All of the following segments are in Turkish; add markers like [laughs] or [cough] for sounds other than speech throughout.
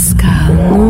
Pascal,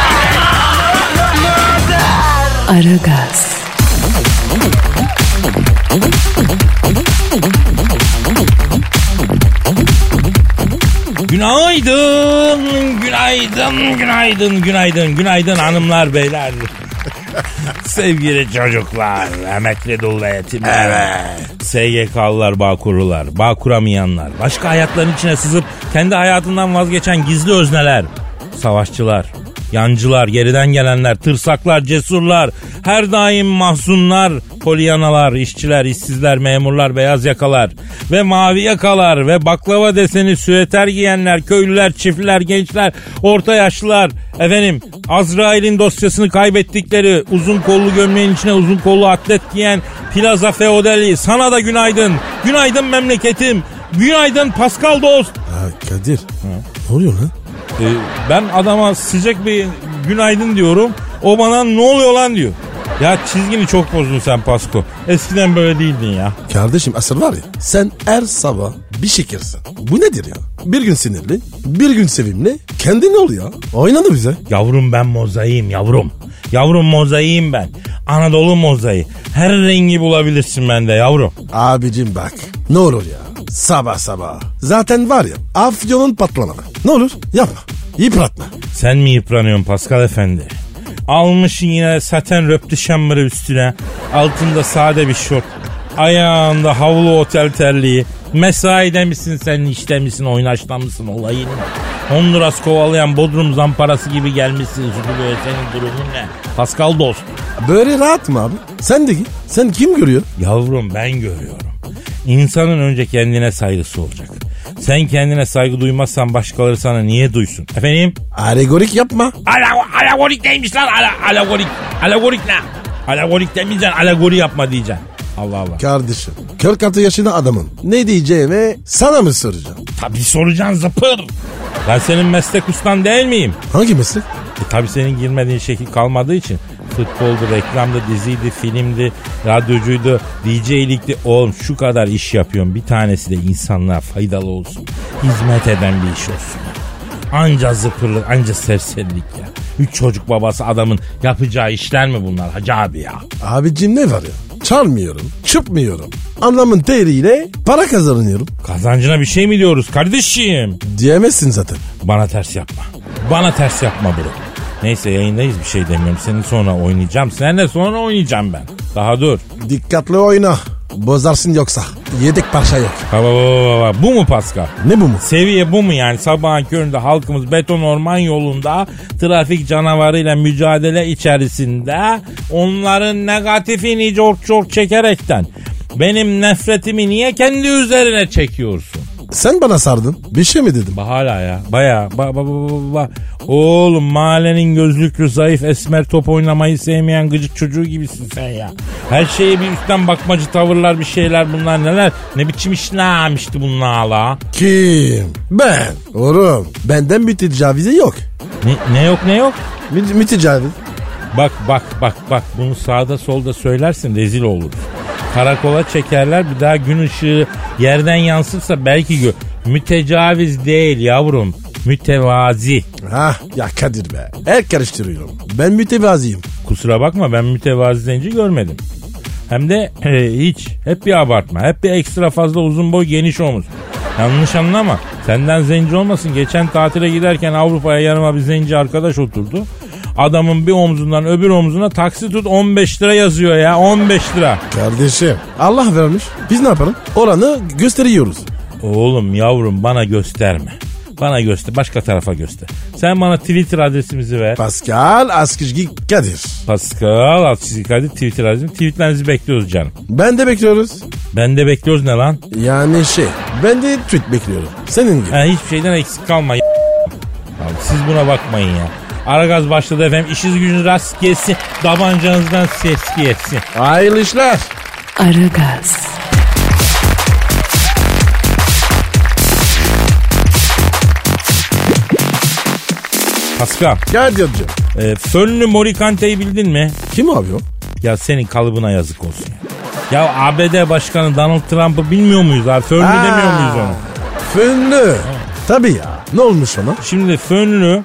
Aragaz, Günaydın, günaydın, günaydın, günaydın, günaydın hanımlar, beyler. [laughs] Sevgili çocuklar, emekli dolu yetimler. Evet. SGK'lılar, bağkurlular, bağ kuramayanlar, başka hayatların içine sızıp kendi hayatından vazgeçen gizli özneler, savaşçılar, yancılar, geriden gelenler, tırsaklar, cesurlar, her daim mahzunlar, polyanalar, işçiler, işsizler, memurlar, beyaz yakalar ve mavi yakalar ve baklava deseni süeter giyenler, köylüler, çiftliler, gençler, orta yaşlılar, efendim Azrail'in dosyasını kaybettikleri, uzun kollu gömleğin içine uzun kollu atlet giyen Plaza Feodali, sana da günaydın, günaydın memleketim, günaydın Pascal Dost. Ha Kadir. Ne oluyor lan? Ee, ben adama sıcak bir günaydın diyorum. O bana ne oluyor lan diyor. Ya çizgini çok bozdun sen Pasko. Eskiden böyle değildin ya. Kardeşim asıl var ya sen her sabah bir şekersin. Bu nedir ya? Bir gün sinirli, bir gün sevimli. Kendin ol ya. Oynadı bize. Yavrum ben mozaiğim yavrum. Yavrum mozaiğim ben. Anadolu mozaiği. Her rengi bulabilirsin bende yavrum. Abicim bak ne olur ya sabah sabah. Zaten var ya afyonun patlamadı. Ne olur yapma yıpratma. Sen mi yıpranıyorsun Pascal Efendi? Almışsın yine saten röptü şambırı üstüne. Altında sade bir şort. Ayağında havlu otel terliği. Mesaide misin sen işte misin oynaşta mısın olayın ne? Honduras kovalayan Bodrum zamparası gibi gelmişsin Zübü senin durumun ne? Pascal dost. Böyle rahat mı abi? Sen de. Sen kim görüyor? Yavrum ben görüyorum. İnsanın önce kendine saygısı olacak. Sen kendine saygı duymazsan başkaları sana niye duysun? Efendim? Alegorik yapma. Ala, alagorik neymiş lan? Ala, alagorik. Alagorik ne? Alagorik demeyeceksin. Alegori yapma diyeceksin. Allah Allah. Kardeşim 46 yaşında adamın ne diyeceğimi sana mı soracağım? Tabii soracaksın zıpır. Ben senin meslek ustan değil miyim? Hangi meslek? E tabii senin girmediğin şekil kalmadığı için futboldu, reklamdı, diziydi, filmdi, radyocuydu, DJ'likti. Oğlum şu kadar iş yapıyorum. Bir tanesi de insanlığa faydalı olsun. Hizmet eden bir iş olsun. Anca zıpırlık, anca serserilik ya. Üç çocuk babası adamın yapacağı işler mi bunlar hacı abi ya? Abicim ne var ya? Çalmıyorum, çıpmıyorum. Anlamın teriyle para kazanıyorum. Kazancına bir şey mi diyoruz kardeşim? Diyemezsin zaten. Bana ters yapma. Bana ters yapma bro. Neyse yayındayız bir şey demiyorum. Senin sonra oynayacağım. Seninle sonra oynayacağım ben. Daha dur. Dikkatli oyna. Bozarsın yoksa. Yedek parça yok. Baba baba baba. Bu mu Pascal? Ne bu mu? Seviye bu mu yani? Sabahın köründe halkımız beton orman yolunda trafik canavarıyla mücadele içerisinde onların negatifini çok çok çekerekten benim nefretimi niye kendi üzerine çekiyorsun? Sen bana sardın. Bir şey mi dedim? Ba hala ya. Baya. Ba, ba, ba, ba, ba. Oğlum mahallenin gözlüklü zayıf esmer top oynamayı sevmeyen gıcık çocuğu gibisin sen ya. Her şeye bir üstten bakmacı tavırlar bir şeyler bunlar neler. Ne biçim işlemişti bunlar hala. Kim? Ben. Oğlum benden bir tecavüze yok. Ne, ne yok ne yok? Bir, bir tecavüz. Bak bak bak bak bunu sağda solda söylersin rezil olur. Karakola çekerler bir daha gün ışığı yerden yansırsa belki gö mütecaviz değil yavrum mütevazi. Ha ya Kadir be. El karıştırıyorum. Ben mütevaziyim. Kusura bakma ben mütevazi zenci görmedim. Hem de e, hiç hep bir abartma hep bir ekstra fazla uzun boy geniş omuz. Yanlış anlama senden zenci olmasın geçen tatile giderken Avrupa'ya yanıma bir zenci arkadaş oturdu. Adamın bir omzundan öbür omzuna taksi tut 15 lira yazıyor ya 15 lira. Kardeşim Allah vermiş. Biz ne yapalım? Oranı gösteriyoruz. Oğlum yavrum bana gösterme. Bana göster başka tarafa göster. Sen bana Twitter adresimizi ver. Pascal Askışgi Kadir. Pascal Altçizgi Kadir Twitter adresimiz. Tweetlerinizi bekliyoruz canım. Ben de bekliyoruz. Ben de bekliyoruz ne lan? Yani şey ben de tweet bekliyorum. Senin gibi. Ha, hiçbir şeyden eksik kalma. Abi, siz buna bakmayın ya. Aragaz başladı efendim. İşiniz gücünüz rast gelsin. Tabancanızdan ses gelsin. Hayırlı işler. Aragaz, Pascal, Kadir'cim. e, Fönlü Morikante'yi bildin mi? Kim abi o? Ya senin kalıbına yazık olsun ya. Ya ABD Başkanı Donald Trump'ı bilmiyor muyuz abi? Fönlü Aa. demiyor muyuz ona? Fönlü. Tabii ya. Ne olmuş ona? Şimdi Fönlü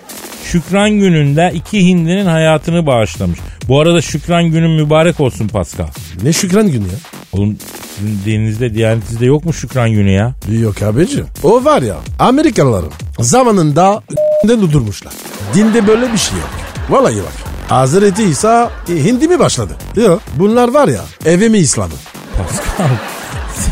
Şükran gününde iki hindinin hayatını bağışlamış. Bu arada Şükran günün mübarek olsun Pascal. Ne Şükran günü ya? Oğlum sizin dininizde, diyanetinizde yok mu Şükran günü ya? Yok abicim. O var ya Amerikalıların zamanında [laughs] de durdurmuşlar. Dinde böyle bir şey yok. Vallahi bak. Hazreti İsa e, Hindi mi başladı? Yok. Bunlar var ya eve mi İslam'ı? Pascal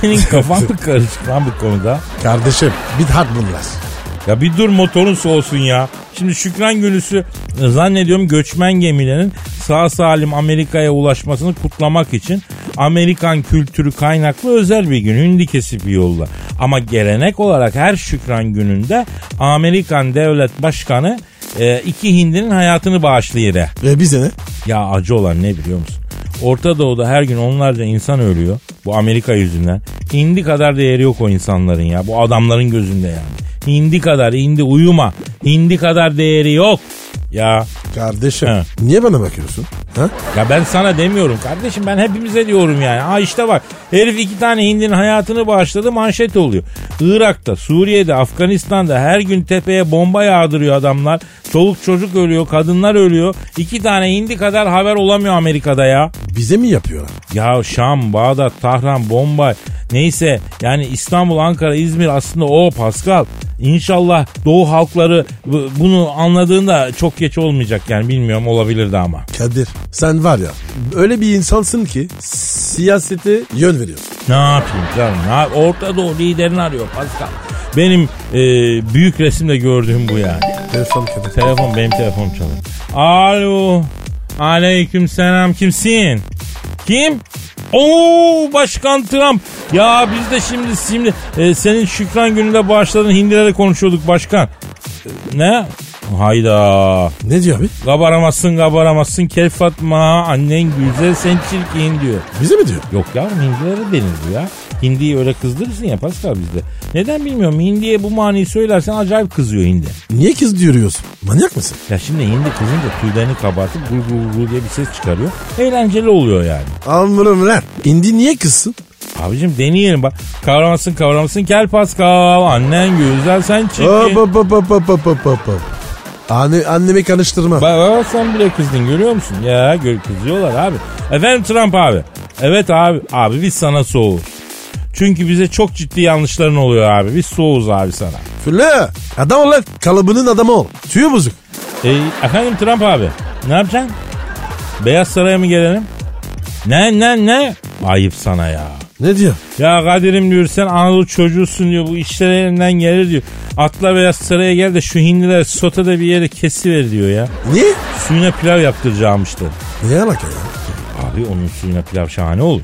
senin kafan mı karışık lan bu konuda? Kardeşim bidhat bunlar. Ya bir dur motorun soğusun ya. Şimdi Şükran Günüsü e, zannediyorum göçmen gemilerin sağ salim Amerika'ya ulaşmasını kutlamak için Amerikan kültürü kaynaklı özel bir gün. Hindi kesip yolla. Ama gelenek olarak her Şükran Günü'nde Amerikan devlet başkanı e, iki hindinin hayatını bağışlayır. E bize ne? Ya acı olan ne biliyor musun? Orta Doğu'da her gün onlarca insan ölüyor. Bu Amerika yüzünden. Hindi kadar değeri yok o insanların ya. Bu adamların gözünde yani. Hindi kadar hindi uyuma. Hindi kadar değeri yok. Ya Kardeşim He. niye bana bakıyorsun? Ha? ya ben sana demiyorum kardeşim ben hepimize diyorum yani. Ha işte bak herif iki tane hindinin hayatını bağışladı manşet oluyor. Irak'ta, Suriye'de, Afganistan'da her gün tepeye bomba yağdırıyor adamlar. Çoluk çocuk ölüyor, kadınlar ölüyor. İki tane hindi kadar haber olamıyor Amerika'da ya. Bize mi yapıyorlar? Ya Şam, Bağdat, Tahran, Bombay neyse yani İstanbul, Ankara, İzmir aslında o Pascal. İnşallah Doğu halkları bu- bunu anladığında çok geç olmayacak yani bilmiyorum olabilirdi ama. Kadir sen var ya öyle bir insansın ki siyasete yön veriyorsun. Ne yapayım canım? Ne Orta Doğu liderini arıyor Pascal. Benim e, büyük resimde gördüğüm bu yani. Telefon Kadir. Telefon benim telefonum çalıyor. Alo. Aleyküm selam kimsin? Kim? Oo Başkan Trump. Ya biz de şimdi şimdi e, senin Şükran gününde bağışladığın hindilere konuşuyorduk başkan. E, ne? Hayda. Ne diyor abi? Kabaramazsın kabaramazsın Kel Fatma annen güzel sen çirkin diyor. Bize mi diyor? Yok yavrum hindilere denir bu ya. Hindiyi öyle kızdırırsın ya Pascal bizde. Neden bilmiyorum hindiye bu maniyi söylersen acayip kızıyor hindi. Niye kız diyoruz? Manyak mısın? Ya şimdi hindi kızınca tüylerini kabartıp gul gul gul diye bir ses çıkarıyor. Eğlenceli oluyor yani. Anlarım lan. İndi niye kızsın? Abicim deneyelim bak. Kavramasın kavramasın gel Pascal. Annen güzel sen çirkin. hop hop hop hop hop hop hop. Anne, annemi karıştırma. Bak bak sen bile kızdın görüyor musun? Ya gör kızıyorlar abi. Efendim Trump abi. Evet abi. Abi biz sana soğuz. Çünkü bize çok ciddi yanlışların oluyor abi. Biz soğuz abi sana. Fülle adam ol lan. Kalıbının adamı ol. Tüyü bozuk. E, efendim Trump abi. Ne yapacaksın? Beyaz Saray'a mı gelelim? Ne ne ne? Ayıp sana ya. Ne diyor? Ya Kadir'im diyor sen Anadolu çocuğusun diyor bu işler elinden gelir diyor. Atla Beyaz Saray'a gel de şu hindiler sotada bir yere kesiver diyor ya. Niye? Suyuna pilav yaptıracağım işte. Ne alaka ya? Abi onun suyuna pilav şahane olur.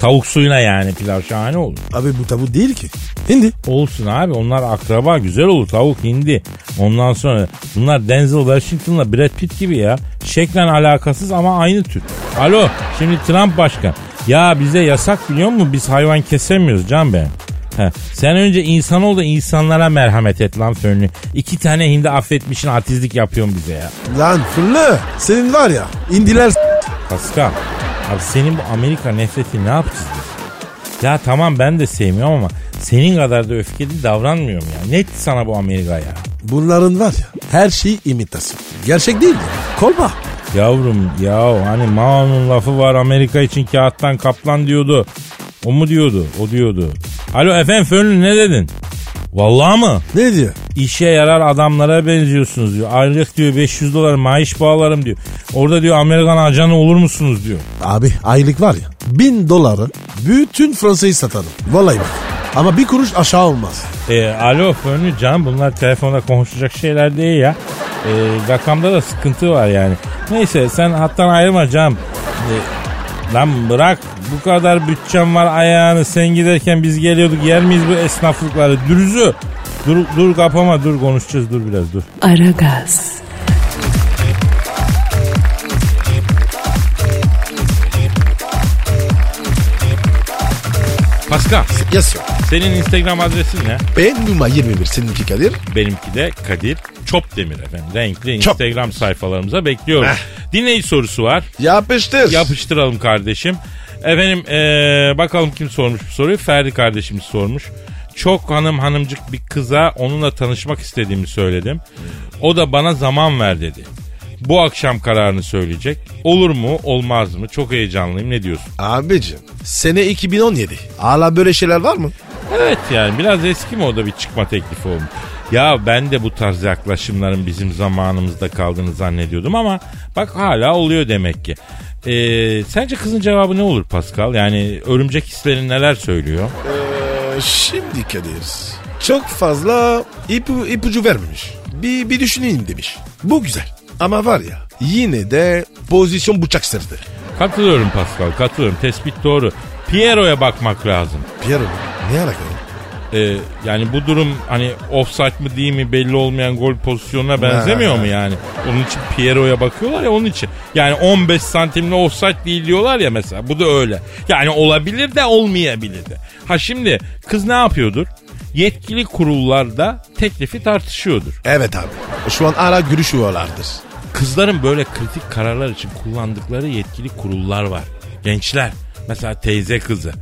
Tavuk suyuna yani pilav şahane olur. Abi bu tabu değil ki. Hindi. Olsun abi onlar akraba güzel olur tavuk hindi. Ondan sonra bunlar Denzel Washington'la Brad Pitt gibi ya. Şeklen alakasız ama aynı tür. Alo şimdi Trump başkan. Ya bize yasak biliyor musun? Biz hayvan kesemiyoruz can ben. He, sen önce insan ol da insanlara merhamet et lan fönlü. İki tane hindi affetmişin artistlik yapıyorsun bize ya. Lan Fülle senin var ya indiler Pascal. Abi senin bu Amerika nefreti ne yapacağız biz? Ya tamam ben de sevmiyorum ama senin kadar da öfkeli davranmıyorum ya. Net sana bu Amerika ya. Bunların var ya her şey imitasyon. Gerçek değil ya. Kolpa. Yavrum ya hani Mao'nun lafı var Amerika için kağıttan kaplan diyordu. O mu diyordu? O diyordu. Alo efendim Fönlü ne dedin? Vallahi mı? Ne diyor? İşe yarar adamlara benziyorsunuz diyor. Aylık diyor 500 dolar maaş bağlarım diyor. Orada diyor Amerikan ajanı olur musunuz diyor. Abi aylık var ya bin doları bütün Fransa'yı satarım. Vallahi bak. Ama bir kuruş aşağı olmaz. E, alo Fönlü Can bunlar telefonda konuşacak şeyler değil ya. E, rakamda da sıkıntı var yani. Neyse sen hattan ayrılma Can. E, lan bırak bu kadar bütçem var ayağını sen giderken biz geliyorduk yer miyiz bu esnaflıkları dürüzü. Dur, dur kapama dur konuşacağız dur biraz dur. Ara gaz. Pascal. Yes sir senin Instagram adresin ne? Ben numara 21 seninki Kadir. Benimki de Kadir Çopdemir efendim. Renkli Çop. Instagram sayfalarımıza bekliyoruz. Heh. Dinleyici sorusu var. Yapıştır. Yapıştıralım kardeşim. Efendim eee, bakalım kim sormuş bu soruyu? Ferdi kardeşimiz sormuş. Çok hanım hanımcık bir kıza onunla tanışmak istediğimi söyledim. O da bana zaman ver dedi. Bu akşam kararını söyleyecek. Olur mu olmaz mı? Çok heyecanlıyım. Ne diyorsun? Abicim sene 2017. Hala böyle şeyler var mı? Evet yani biraz eski mi o da bir çıkma teklifi olmuş. Ya ben de bu tarz yaklaşımların bizim zamanımızda kaldığını zannediyordum ama bak hala oluyor demek ki. Ee, sence kızın cevabı ne olur Pascal? Yani örümcek hislerin neler söylüyor? Ee, şimdi Kadir. Çok fazla ipu, ipucu vermemiş. Bir, bir düşüneyim demiş. Bu güzel. Ama var ya yine de pozisyon bıçak sırtı. Katılıyorum Pascal katılıyorum tespit doğru. Piero'ya bakmak lazım. Pierre ne alakalı? Ee, yani bu durum hani offside mı değil mi belli olmayan gol pozisyonuna benzemiyor mu yani? Onun için Piero'ya bakıyorlar ya onun için. Yani 15 santimli offside değil diyorlar ya mesela. Bu da öyle. Yani olabilir de olmayabilir de. Ha şimdi kız ne yapıyordur? Yetkili kurullarda teklifi tartışıyordur. Evet abi. Şu an hala görüşüyorlardır. Kızların böyle kritik kararlar için kullandıkları yetkili kurullar var. Gençler mesela teyze kızı.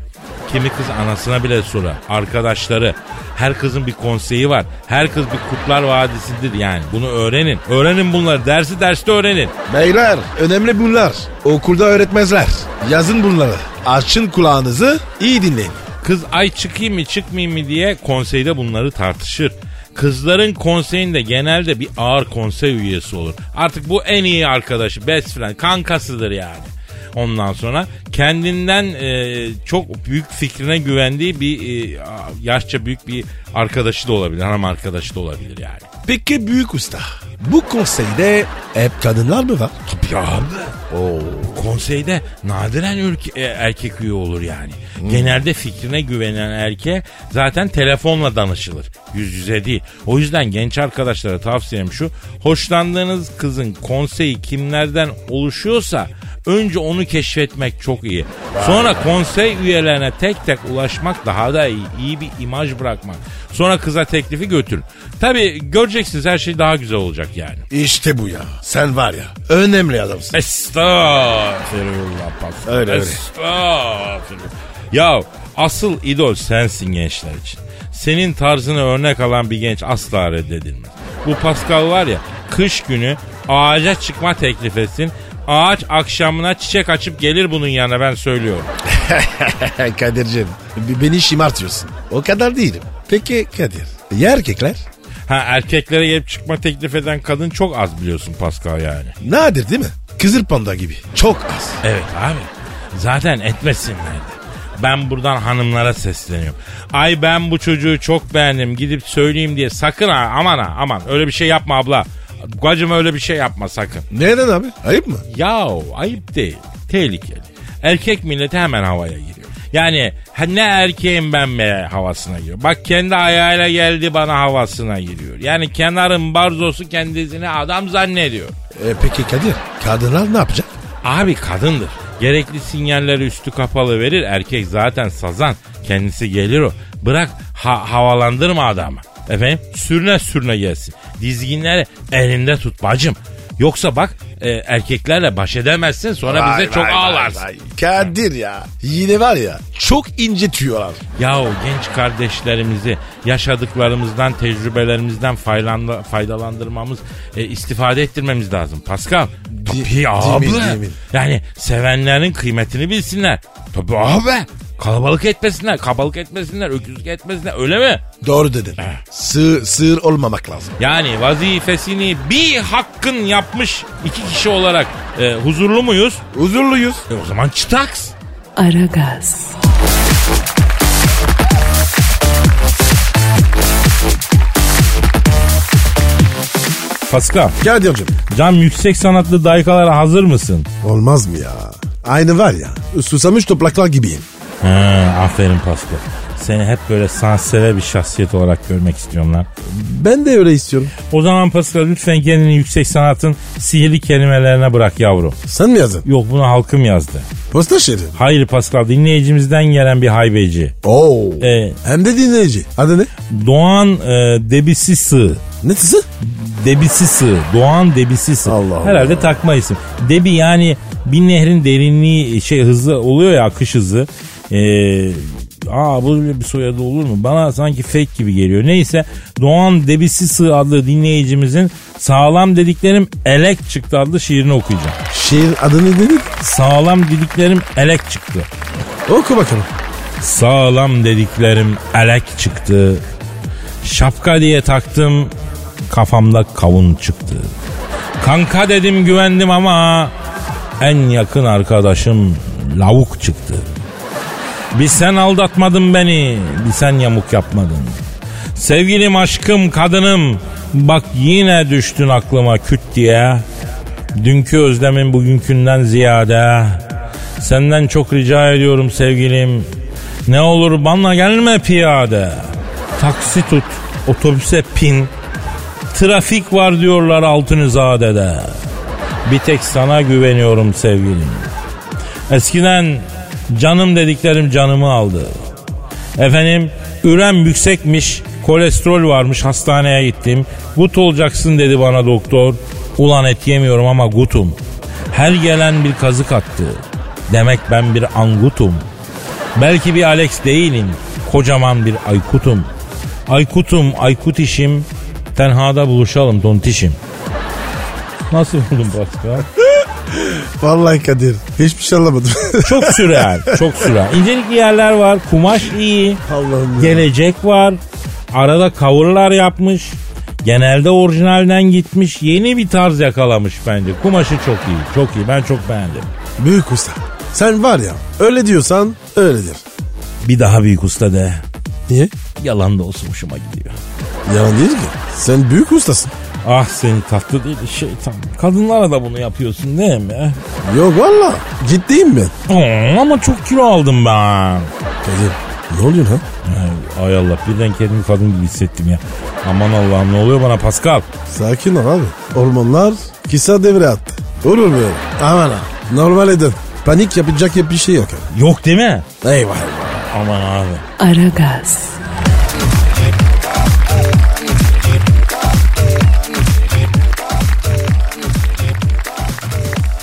Kimi kız anasına bile sorar. Arkadaşları. Her kızın bir konseyi var. Her kız bir kurtlar vadisidir yani. Bunu öğrenin. Öğrenin bunları. Dersi derste öğrenin. Beyler önemli bunlar. Okulda öğretmezler. Yazın bunları. Açın kulağınızı iyi dinleyin. Kız ay çıkayım mı çıkmayayım mı diye konseyde bunları tartışır. Kızların konseyinde genelde bir ağır konsey üyesi olur. Artık bu en iyi arkadaşı, best friend, kankasıdır yani. Ondan sonra kendinden e, çok büyük fikrine güvendiği bir e, yaşça büyük bir arkadaşı da olabilir. Hanım arkadaşı da olabilir yani. Peki büyük usta. Bu konseyde hep kadınlar mı var? Tabii abi. Oo. Konseyde nadiren ülke, e, erkek üye olur yani. Genelde fikrine güvenen erkeğe zaten telefonla danışılır. Yüz yüze değil. O yüzden genç arkadaşlara tavsiyem şu. Hoşlandığınız kızın konseyi kimlerden oluşuyorsa önce onu keşfetmek çok iyi. Sonra konsey üyelerine tek tek ulaşmak daha da iyi. İyi bir imaj bırakmak. Sonra kıza teklifi götürün. Tabii göreceksiniz her şey daha güzel olacak yani. İşte bu ya. Sen var ya önemli adamsın. Estağfirullah Pascal. Öyle, öyle. Estağfirullah. Ya asıl idol sensin gençler için. Senin tarzını örnek alan bir genç asla reddedilmez. Bu Pascal var ya kış günü ağaca çıkma teklif etsin. Ağaç akşamına çiçek açıp gelir bunun yanına ben söylüyorum. [laughs] Kadir'cim beni şımartıyorsun. O kadar değilim. Peki Kadir. Ya erkekler? Ha erkeklere gelip çıkma teklif eden kadın çok az biliyorsun Pascal yani. Nadir değil mi? Kızıl panda gibi. Çok az. Evet abi. Zaten etmesinler de. Ben buradan hanımlara sesleniyorum. Ay ben bu çocuğu çok beğendim gidip söyleyeyim diye sakın ha aman ha aman öyle bir şey yapma abla. Gacım öyle bir şey yapma sakın. Neden abi? Ayıp mı? Yahu ayıp değil. Tehlikeli. Erkek milleti hemen havaya giriyor. Yani ne erkeğim ben be havasına giriyor. Bak kendi ayağıyla geldi bana havasına giriyor. Yani kenarın barzosu kendisini adam zannediyor. E, peki Kadir kadınlar ne yapacak? Abi kadındır. Gerekli sinyalleri üstü kapalı verir. Erkek zaten sazan. Kendisi gelir o. Bırak ha- havalandırma adamı. Efendim sürüne sürüne gelsin. Dizginleri elinde tut bacım. Yoksa bak e, erkeklerle baş edemezsin sonra Vay, bize çok vay, ağlarsın. vay. Kadir ya yine var ya çok incitiyorlar. Yahu genç kardeşlerimizi yaşadıklarımızdan, tecrübelerimizden faylandı- faydalandırmamız, e, istifade ettirmemiz lazım. Pascal. Tabii abi. değil mi, değil mi? Yani sevenlerin kıymetini bilsinler. Tabii abi. Kalabalık etmesinler, kabalık etmesinler, öküzlük etmesinler öyle mi? Doğru dedin. Sığ, sığır olmamak lazım. Yani vazifesini bir hakkın yapmış iki kişi olarak e, huzurlu muyuz? Huzurluyuz. E, o zaman çıtaks. Aragaz, Pascal, Kadir'cim. cam yüksek sanatlı daykalara hazır mısın? Olmaz mı ya? Aynı var ya susamış topraklar gibiyim. Ha, aferin Pascal. Seni hep böyle sansever bir şahsiyet olarak görmek istiyorum lan. Ben de öyle istiyorum. O zaman Pascal lütfen kendini yüksek sanatın sihirli kelimelerine bırak yavrum. Sen mi yazdın? Yok bunu halkım yazdı. Posta şehri. Hayır Pascal dinleyicimizden gelen bir haybeci. Oo. Ee, Hem de dinleyici. Adı ne? Doğan e, Debisisi. Ne tısı? Debisisi. Doğan Debisisi. Allah Allah. Herhalde takma isim. Debi yani bir nehrin derinliği şey hızı oluyor ya akış hızı. Ee, aa bu bir soyadı olur mu? Bana sanki fake gibi geliyor. Neyse Doğan Debisisi adlı dinleyicimizin sağlam dediklerim elek çıktı adlı şiirini okuyacağım. Şehir adını ne dedin? Sağlam dediklerim elek çıktı. Oku bakalım. Sağlam dediklerim elek çıktı. Şapka diye taktım kafamda kavun çıktı. Kanka dedim güvendim ama en yakın arkadaşım lavuk çıktı. Bir sen aldatmadın beni, bir sen yamuk yapmadın. Sevgilim, aşkım, kadınım, bak yine düştün aklıma küt diye. Dünkü özlemin bugünkünden ziyade. Senden çok rica ediyorum sevgilim. Ne olur bana gelme piyade. Taksi tut, otobüse pin. Trafik var diyorlar Altunizade'de. Bir tek sana güveniyorum sevgilim. Eskiden canım dediklerim canımı aldı. Efendim ürem yüksekmiş, kolesterol varmış hastaneye gittim. Gut olacaksın dedi bana doktor. Ulan et yemiyorum ama gutum. Her gelen bir kazık attı. Demek ben bir angutum. Belki bir Alex değilim. Kocaman bir Aykut'um. Aykut'um, Aykut işim. Tenhada buluşalım tontişim. Nasıl buldun Pascal? Vallahi Kadir. Hiçbir şey anlamadım. [laughs] Çok sürel, çok sürel. İncelikli yerler var, kumaş iyi, Allah'ım gelecek var. Arada coverlar yapmış. Genelde orijinalden gitmiş. Yeni bir tarz yakalamış bence. Kumaşı çok iyi, çok iyi. Ben çok beğendim. Büyük usta. Sen var ya öyle diyorsan öyledir. Bir daha büyük usta de. Niye? Yalan da olsun hoşuma gidiyor. Yalan değil ki. Sen büyük ustasın. Ah seni tatlı değil şeytan. Kadınlara da bunu yapıyorsun değil mi? Yok valla. Ciddiyim ben. Oo, ama çok kilo aldım ben. Kadir ne oluyor lan? Ay, Allah birden kendimi kadın gibi hissettim ya. Aman Allah'ım ne oluyor bana Pascal? Sakin ol abi. Hormonlar kısa devre attı. Olur böyle. Aman ha. Normal edin. Panik yapacak bir şey yok. abi. Yok değil mi? Eyvah. Aman abi. Aragaz,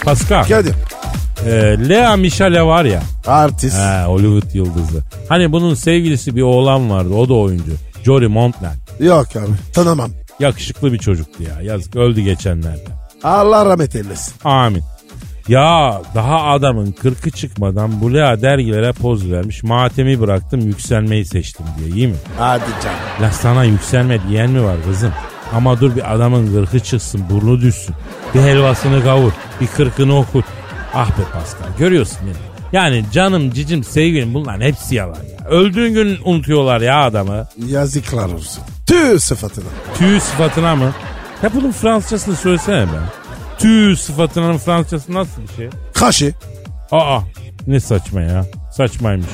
Pascal. Kadir. E, Lea Michele var ya. Artist. He, Hollywood yıldızı. Hani bunun sevgilisi bir oğlan vardı. O da oyuncu. Jory Montland. Yok abi. Tanımam. Yakışıklı bir çocuktu ya. Yazık öldü geçenlerde. Allah rahmet eylesin. Amin. Ya daha adamın kırkı çıkmadan bu Lea dergilere poz vermiş. Matemi bıraktım yükselmeyi seçtim diye iyi mi? Hadi canım. La sana yükselme diyen mi var kızım? Ama dur bir adamın kırkı çıksın burnu düşsün. Bir helvasını kavur. Bir kırkını okut. Ah be Pascal görüyorsun mi? Yani canım cicim sevgilim bunların hepsi yalan ya. Öldüğün gün unutuyorlar ya adamı. Yazıklar olsun. Tüh sıfatına. Tüy sıfatına mı? Ya bunun Fransızcasını söylesene be. Tüy sıfatının Fransızcası nasıl bir şey? Kaşı. Aa ne saçma ya. Saçmaymış.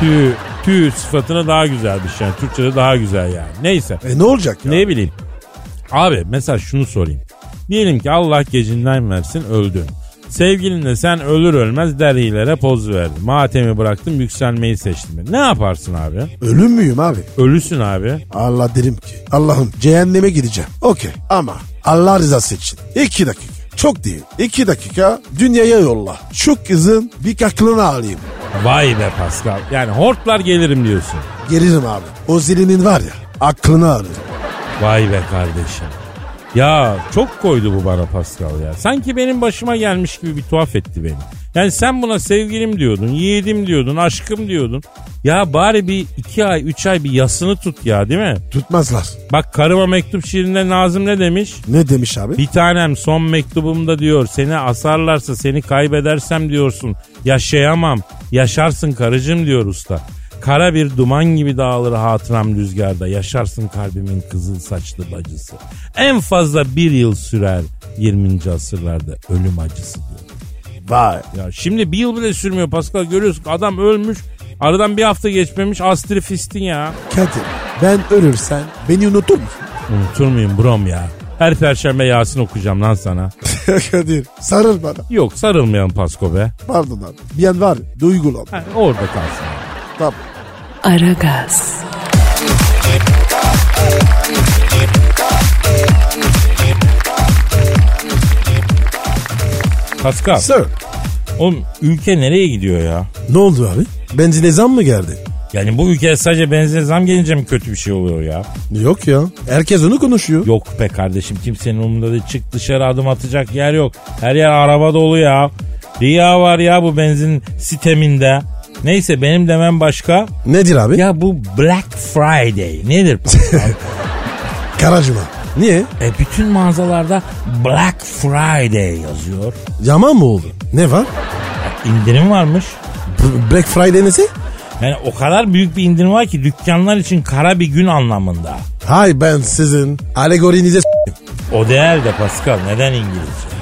Tüy, tüy sıfatına daha güzelmiş yani. Türkçe'de daha güzel yani. Neyse. E ne olacak ya? Ne bileyim. Abi mesela şunu sorayım. Diyelim ki Allah gecinden versin öldün. Sevgilinle sen ölür ölmez derhilere poz verdin. Matemi bıraktım yükselmeyi seçtim. Ne yaparsın abi? Ölüm müyüm abi? Ölüsün abi. Allah derim ki Allah'ım cehenneme gideceğim. Okey ama Allah rızası için. iki dakika. Çok değil. İki dakika dünyaya yolla. Şu kızın bir aklını alayım. Vay be Pascal. Yani hortlar gelirim diyorsun. Gelirim abi. O zilinin var ya aklını alırım. Vay be kardeşim. Ya çok koydu bu bana Pascal ya. Sanki benim başıma gelmiş gibi bir tuhaf etti beni. Yani sen buna sevgilim diyordun, yiğidim diyordun, aşkım diyordun. Ya bari bir iki ay, üç ay bir yasını tut ya değil mi? Tutmazlar. Bak karıma mektup şiirinde Nazım ne demiş? Ne demiş abi? Bir tanem son mektubumda diyor seni asarlarsa seni kaybedersem diyorsun yaşayamam yaşarsın karıcığım diyor usta. Kara bir duman gibi dağılır hatıram rüzgarda yaşarsın kalbimin kızıl saçlı bacısı. En fazla bir yıl sürer 20. asırlarda ölüm acısı diyor. Vay. Ya şimdi bir yıl bile sürmüyor Pascal görüyorsun adam ölmüş Aradan bir hafta geçmemiş astri fistin ya. Kadir ben ölürsen beni unutur musun? Unutur muyum brom ya? Her perşembe Yasin okuyacağım lan sana. [laughs] Kadir sarıl bana. Yok sarılmayalım Pasko be. Pardon abi. Bir an var duygulan. Ha, orada kalsın. Tamam. Aragaz, Pascal, Sir. oğlum ülke nereye gidiyor ya? Ne oldu abi? Benzine zam mı geldi? Yani bu ülkeye sadece benzin zam gelince mi kötü bir şey oluyor ya? Yok ya. Herkes onu konuşuyor. Yok be kardeşim kimsenin umurunda değil. Çık dışarı adım atacak yer yok. Her yer araba dolu ya. Riya var ya bu benzin sisteminde. Neyse benim demem başka. Nedir abi? Ya bu Black Friday nedir? [laughs] Karacuma. Niye? e bütün mağazalarda Black Friday yazıyor. Yaman mı oldu? Ne var? İndirim varmış. B- Black Friday nesi? Yani o kadar büyük bir indirim var ki dükkanlar için kara bir gün anlamında. Hay ben sizin alegorinize s- O değer de Pascal neden İngilizce?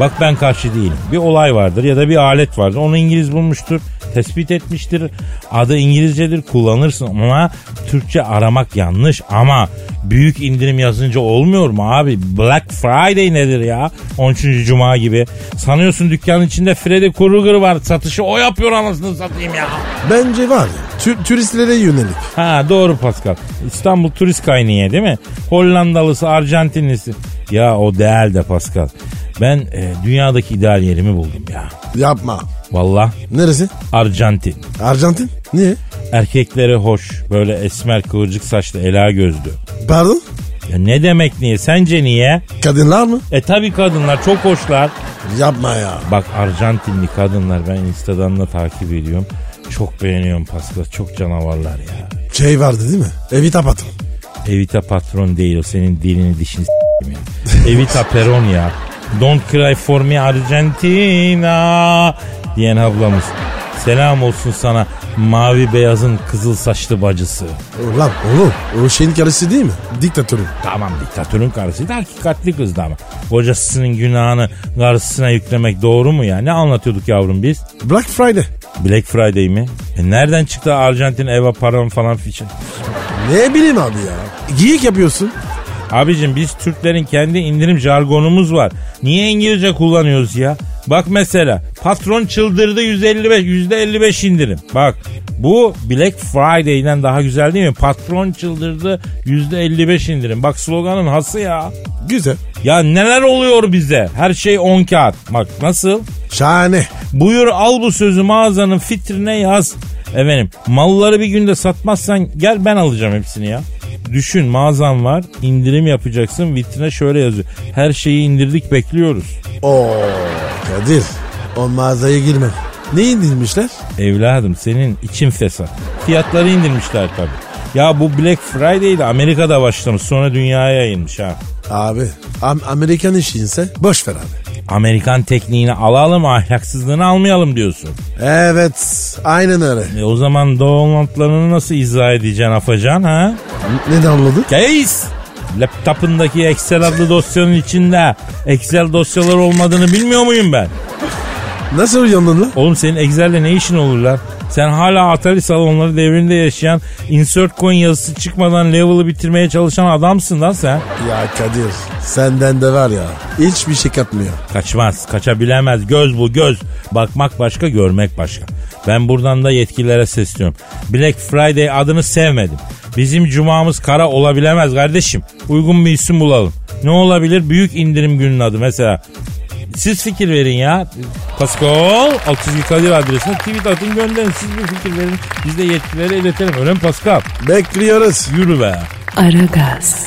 Bak ben karşı değilim. Bir olay vardır ya da bir alet vardır. Onu İngiliz bulmuştur, tespit etmiştir. Adı İngilizcedir kullanırsın ama Türkçe aramak yanlış. Ama büyük indirim yazınca olmuyor mu abi? Black Friday nedir ya? 13. Cuma gibi. Sanıyorsun dükkanın içinde Freddy Krueger var. Satışı o yapıyor anasını satayım ya. Bence var ya tü- turistlere yönelik. Ha doğru Pascal. İstanbul turist kaynağı değil mi? Hollandalısı, Arjantinlisi. Ya o değil de Pascal. Ben e, dünyadaki ideal yerimi buldum ya. Yapma. Valla Neresi? Arjantin. Arjantin? Niye? Erkekleri hoş, böyle esmer kıvırcık saçlı, ela gözlü. Pardon? Ya ne demek niye? Sence niye? Kadınlar mı? E tabi kadınlar çok hoşlar. Yapma ya. Bak Arjantinli kadınlar ben Instagram'da takip ediyorum. Çok beğeniyorum Pascal. Çok canavarlar ya. Şey vardı değil mi? Evita patron. Evita patron değil o senin dilini dişini. Evita peron ya. Don't cry for me Argentina diyen ablamız. Selam olsun sana mavi beyazın kızıl saçlı bacısı. Ulan oğlum o şeyin karısı değil mi? Diktatörün. Tamam diktatörün karısı da hakikatli kızdı ama. Kocasının günahını karısına yüklemek doğru mu ya? Ne anlatıyorduk yavrum biz? Black Friday. Black Friday mi? E nereden çıktı Arjantin Eva paron falan fiçin? Ne bileyim abi ya. Giyik yapıyorsun. Abicim biz Türklerin kendi indirim jargonumuz var. Niye İngilizce kullanıyoruz ya? Bak mesela patron çıldırdı 155 %55 indirim. Bak bu Black Friday'den daha güzel değil mi? Patron çıldırdı %55 indirim. Bak sloganın hası ya. Güzel. Ya neler oluyor bize? Her şey 10 kağıt. Bak nasıl? Şahane. Buyur al bu sözü mağazanın fitrine yaz. Efendim malları bir günde satmazsan gel ben alacağım hepsini ya. Düşün mağazan var indirim yapacaksın vitrine şöyle yazıyor. Her şeyi indirdik bekliyoruz. Oo Kadir. O mağazaya girmem. Ne indirmişler? Evladım senin için fesat. Fiyatları indirmişler tabii. Ya bu Black Friday'de Amerika'da başlamış sonra dünyaya yayılmış ha. Abi Am- Amerikan işiyse boş ver abi. Amerikan tekniğini alalım ahlaksızlığını almayalım diyorsun. Evet aynen öyle. E o zaman Donald'larını nasıl izah edeceksin afacan ha? N- Ne anladın? Case. Laptopundaki Excel adlı dosyanın içinde Excel dosyaları olmadığını bilmiyor muyum ben? Nasıl uyandın lan? Oğlum senin Excel'le ne işin olur lan? Sen hala Atari salonları devrinde yaşayan insert coin yazısı çıkmadan level'ı bitirmeye çalışan adamsın lan sen. Ya Kadir senden de var ya hiçbir şey katmıyor. Kaçmaz, kaçabilemez. Göz bu göz. Bakmak başka, görmek başka. Ben buradan da yetkililere sesliyorum. Black Friday adını sevmedim. Bizim cumamız kara olabilemez kardeşim. Uygun bir isim bulalım. Ne olabilir? Büyük indirim günün adı mesela. Siz fikir verin ya. Pascal Altçizgi Kadir adresine tweet atın gönderin. Siz bir fikir verin. Biz de yetkililere iletelim. Öyle mi Pascal? Bekliyoruz. Yürü be. Aragaz,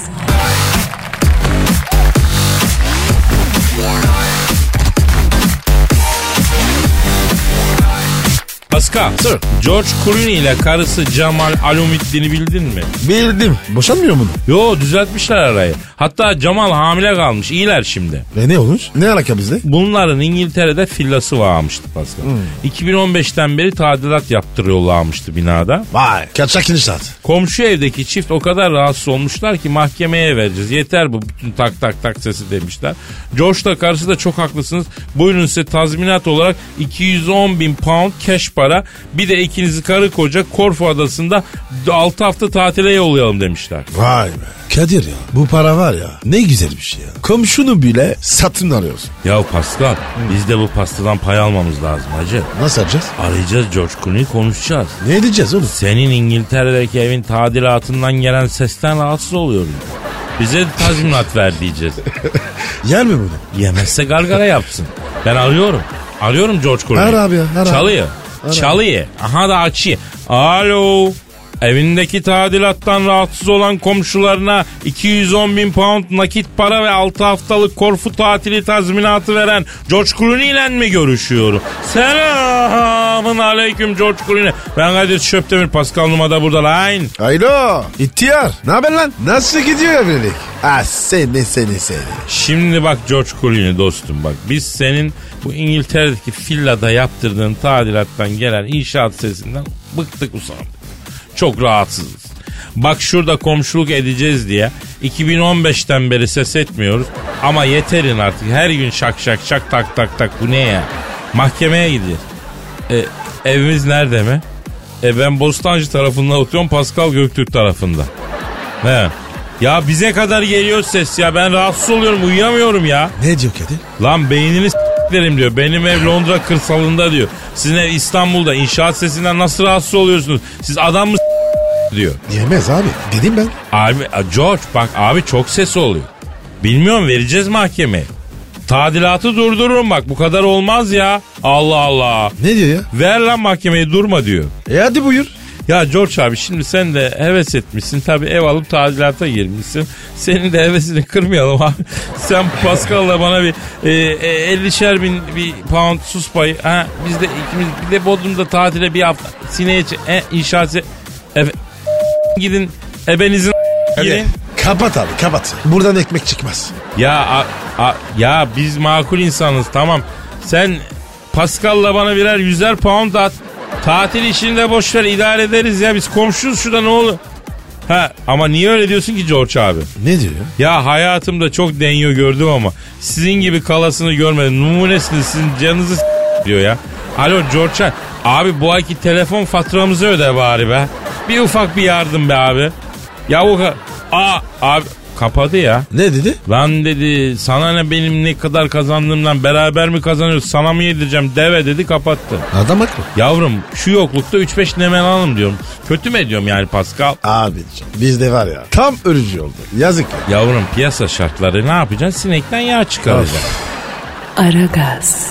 Pascal. Sir. George Clooney ile karısı Cemal Alumiddin'i bildin mi? Bildim. Boşanmıyor mu? Yo düzeltmişler arayı. Hatta Cemal hamile kalmış. İyiler şimdi. Ve ne olmuş? Ne alaka bizde? Bunların İngiltere'de villası varmıştı Pascal. 2015'ten beri tadilat yaptırıyorlarmıştı binada. Vay. Kaçak inşaat. Komşu evdeki çift o kadar rahatsız olmuşlar ki mahkemeye vereceğiz. Yeter bu bütün tak tak tak sesi demişler. George da karısı da çok haklısınız. Buyurun size tazminat olarak 210 bin pound cash para Bir de ikinizi karı koca Korfu adasında 6 hafta tatile yollayalım demişler. Vay be. Kadir ya bu para var ya ne güzel bir şey ya. Komşunu bile satın alıyorsun. Ya Pascal biz de bu pastadan pay almamız lazım hacı. Nasıl yapacağız? Arayacağız George Clooney'i konuşacağız. Ne edeceğiz oğlum? Senin İngiltere'deki evin tadilatından gelen sesten rahatsız oluyorum. Bize tazminat ver diyeceğiz. [laughs] Yer mi bunu? Yemezse gargara yapsın. Ben arıyorum. Arıyorum George Clooney'i. Ara abi ya, ara. Çalıyor. Ara. Çalıyor. Aha da açıyor. Alo. Evindeki tadilattan rahatsız olan komşularına 210 bin pound nakit para ve 6 haftalık Korfu tatili tazminatı veren George Clooney ile mi görüşüyorum? Selamın aleyküm George Clooney. Ben Kadir Şöptemir Pascal Numa'da burada lan. Alo. İhtiyar. Ne haber lan? Nasıl gidiyor evlilik? Ah seni seni seni. Şimdi bak George Clooney dostum bak biz senin bu İngiltere'deki villada yaptırdığın tadilattan gelen inşaat sesinden bıktık usandık. Çok rahatsızız. Bak şurada komşuluk edeceğiz diye 2015'ten beri ses etmiyoruz ama yeterin artık her gün şak şak şak tak tak tak bu ne ya? Mahkemeye gideceğiz. E, evimiz nerede mi? E ben Bostancı tarafında oturuyorum Pascal Göktürk tarafında. He. Ya bize kadar geliyor ses ya ben rahatsız oluyorum uyuyamıyorum ya. Ne diyor Kadir? Lan beynini s**lerim diyor. Benim ev Londra kırsalında diyor. Sizin ev İstanbul'da inşaat sesinden nasıl rahatsız oluyorsunuz? Siz adam mı diyor. Yemez abi. Dedim ben. Abi George bak abi çok ses oluyor. Bilmiyorum vereceğiz mahkemeye. Tadilatı durdururum bak bu kadar olmaz ya. Allah Allah. Ne diyor ya? Ver lan mahkemeyi durma diyor. E hadi buyur. Ya George abi şimdi sen de heves etmişsin. Tabii ev alıp tadilata girmişsin. Senin de hevesini kırmayalım abi. [laughs] Sen Pascal'la bana bir e, e, 50'şer bin bir pound sus payı. Ha, biz de ikimiz bir de Bodrum'da tatile bir hafta. Sineye ç- e, inşaatı. Efe, gidin ebenizin gidin. Kapat abi kapat. Buradan ekmek çıkmaz. Ya a- a- ya biz makul insanız tamam. Sen Pascal'la bana birer yüzer pound at. Tatil işini de boş ver idare ederiz ya biz komşuyuz şurada ne olur. Ha ama niye öyle diyorsun ki George abi? Ne diyor ya? Ya hayatımda çok denyo gördüm ama sizin gibi kalasını görmedim. Numunesiniz sizin canınızı diyor ya. Alo George abi bu ayki telefon faturamızı öde bari be. Bir ufak bir yardım be abi. Ya o ka- Aa abi kapadı ya. Ne dedi? Lan dedi sana ne benim ne kadar kazandığımdan beraber mi kazanıyoruz sana mı yedireceğim deve dedi kapattı. Adam haklı. Yavrum şu yoklukta 3-5 nemen alalım diyorum. Kötü mü ediyorum yani Pascal? Abi bizde var ya. Tam ölücü oldu. Yazık ya. Yavrum piyasa şartları ne yapacaksın? Sinekten yağ çıkaracaksın. Aragaz,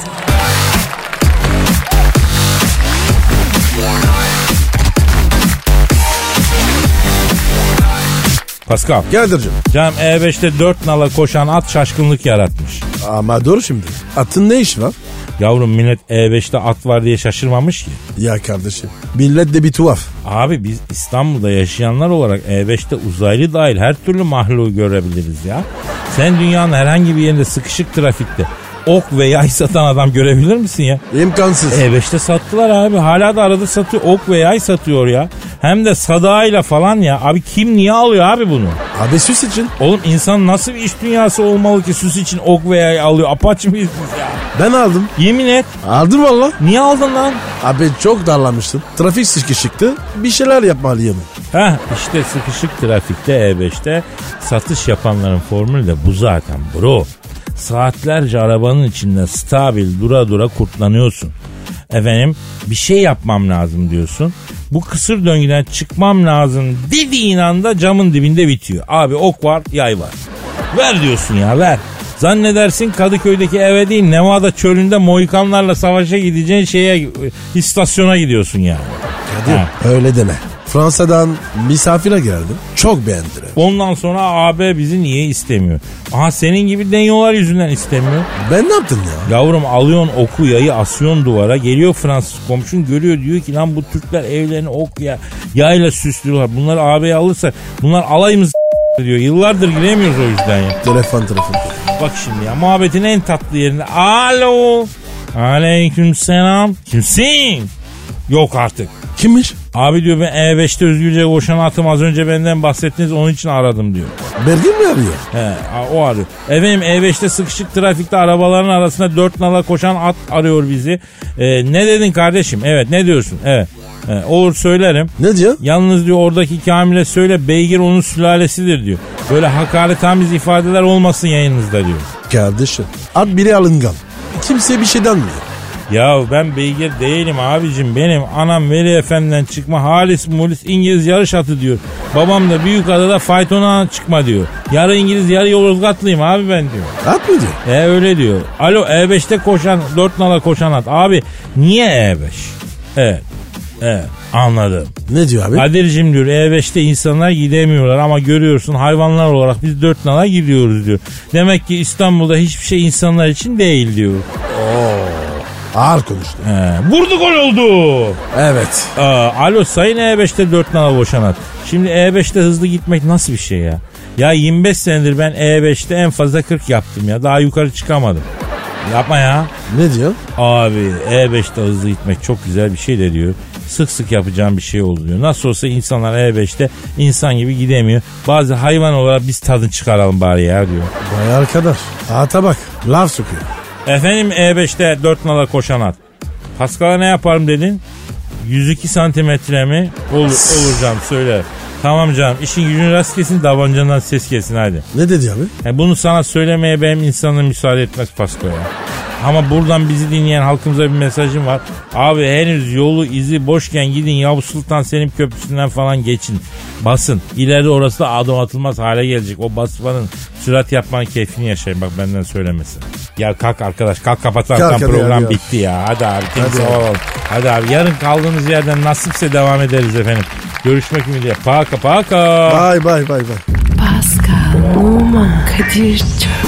Pascal. Kadir'cim. Canım E5'te 4 nala koşan at şaşkınlık yaratmış. Ama dur şimdi. Atın ne işi var? Yavrum millet E5'te at var diye şaşırmamış ki. Ya kardeşim. Millet de bir tuhaf. Abi biz İstanbul'da yaşayanlar olarak E5'te uzaylı dahil her türlü mahluğu görebiliriz ya. Sen dünyanın herhangi bir yerinde sıkışık trafikte ok ve yay satan adam görebilir misin ya? İmkansız. E5'te sattılar abi. Hala da arada satıyor. Ok ve yay satıyor ya. Hem de sadağıyla falan ya. Abi kim niye alıyor abi bunu? Abi süs için. Oğlum insan nasıl bir iş dünyası olmalı ki süs için ok ve yay alıyor? Apaç mıyız biz ya? Ben aldım. Yemin et. Aldım valla. Niye aldın lan? Abi çok darlamıştım. Trafik sıkışıktı. Bir şeyler yapmalıyım. Heh işte sıkışık trafikte E5'te satış yapanların formülü de bu zaten bro. Saatlerce arabanın içinde stabil dura dura kurtlanıyorsun. Efendim bir şey yapmam lazım diyorsun. Bu kısır döngüden çıkmam lazım dediğin anda camın dibinde bitiyor. Abi ok var yay var. Ver diyorsun ya ver. Zannedersin Kadıköy'deki eve değil Nevada çölünde Mohikanlarla savaşa gideceğin şeye istasyona gidiyorsun yani. Kadir Ha. öyle deme. Fransa'dan misafire geldim. Çok beğendiler. Ondan sonra AB bizi niye istemiyor? Aha senin gibi denyolar yüzünden istemiyor. Ben ne yaptım ya? Yavrum alıyorsun oku yayı asıyorsun duvara. Geliyor Fransız komşun görüyor diyor ki lan bu Türkler evlerini ok ya yayla süslüyorlar. Bunları AB'ye alırsa bunlar alayımız [laughs] diyor. Yıllardır giremiyoruz o yüzden ya. Telefon telefon. Bak şimdi ya muhabbetin en tatlı yerinde. Alo. Aleyküm selam. Kimsin? Yok artık. Kimmiş? Abi diyor ben E5'te özgürce koşan atım az önce benden bahsettiniz onun için aradım diyor. Bergin mi arıyor? He, o arıyor. Efendim E5'te sıkışık trafikte arabaların arasında dört nala koşan at arıyor bizi. Ee, ne dedin kardeşim? Evet ne diyorsun? Evet. He, olur söylerim. Ne diyor? Yalnız diyor oradaki Kamil'e söyle beygir onun sülalesidir diyor. Böyle hakaretamiz ifadeler olmasın yayınınızda diyor. Kardeşim. At biri alıngan. Kimse bir şey denmiyor. Ya ben beygir değilim abicim benim anam Veli Efendi'den çıkma halis mulis İngiliz yarış atı diyor. Babam da büyük adada faytona çıkma diyor. Yarı İngiliz yarı Yozgatlıyım abi ben diyor. At mı diyor? E öyle diyor. Alo E5'te koşan dört nala koşan at. Abi niye E5? Evet. Evet anladım. Ne diyor abi? Kadir'cim diyor E5'te insanlar gidemiyorlar ama görüyorsun hayvanlar olarak biz dört nala gidiyoruz diyor. Demek ki İstanbul'da hiçbir şey insanlar için değil diyor. Ağır konuştu. He, vurdu gol oldu. Evet. Aa, alo sayın E5'te 4 nala boşan at. Şimdi E5'te hızlı gitmek nasıl bir şey ya? Ya 25 senedir ben E5'te en fazla 40 yaptım ya. Daha yukarı çıkamadım. Yapma ya. Ne diyor? Abi E5'te hızlı gitmek çok güzel bir şey de diyor. Sık sık yapacağım bir şey oldu diyor. Nasıl olsa insanlar E5'te insan gibi gidemiyor. Bazı hayvan olarak biz tadını çıkaralım bari ya diyor. Vay arkadaş. Ata bak. Laf sokuyor. Efendim E5'te 4 nala koşan at. Paskal'a ne yaparım dedin? 102 santimetre mi? Olur, olur canım söyle. Tamam canım işin gücün rast kesin tabancandan ses kesin hadi. Ne dedi abi? Yani bunu sana söylemeye benim insanım müsaade etmez Pasko ya. Ama buradan bizi dinleyen halkımıza bir mesajım var. Abi henüz yolu izi boşken gidin Yavuz Sultan Selim Köprüsü'nden falan geçin. Basın. İleride orası da adım atılmaz hale gelecek. O basmanın sürat yapmanın keyfini yaşayın. Bak benden söylemesin. Ya kalk arkadaş kalk kapatalım. Kalk program ya. bitti ya. Hadi abi. Hadi, Hadi abi. hadi abi. Yarın kaldığımız yerden nasipse devam ederiz efendim. Görüşmek ümidiyle. Paka paka. Bay bay bay bay. Pascal, Oman, Kadir çok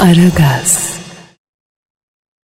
Aragaz.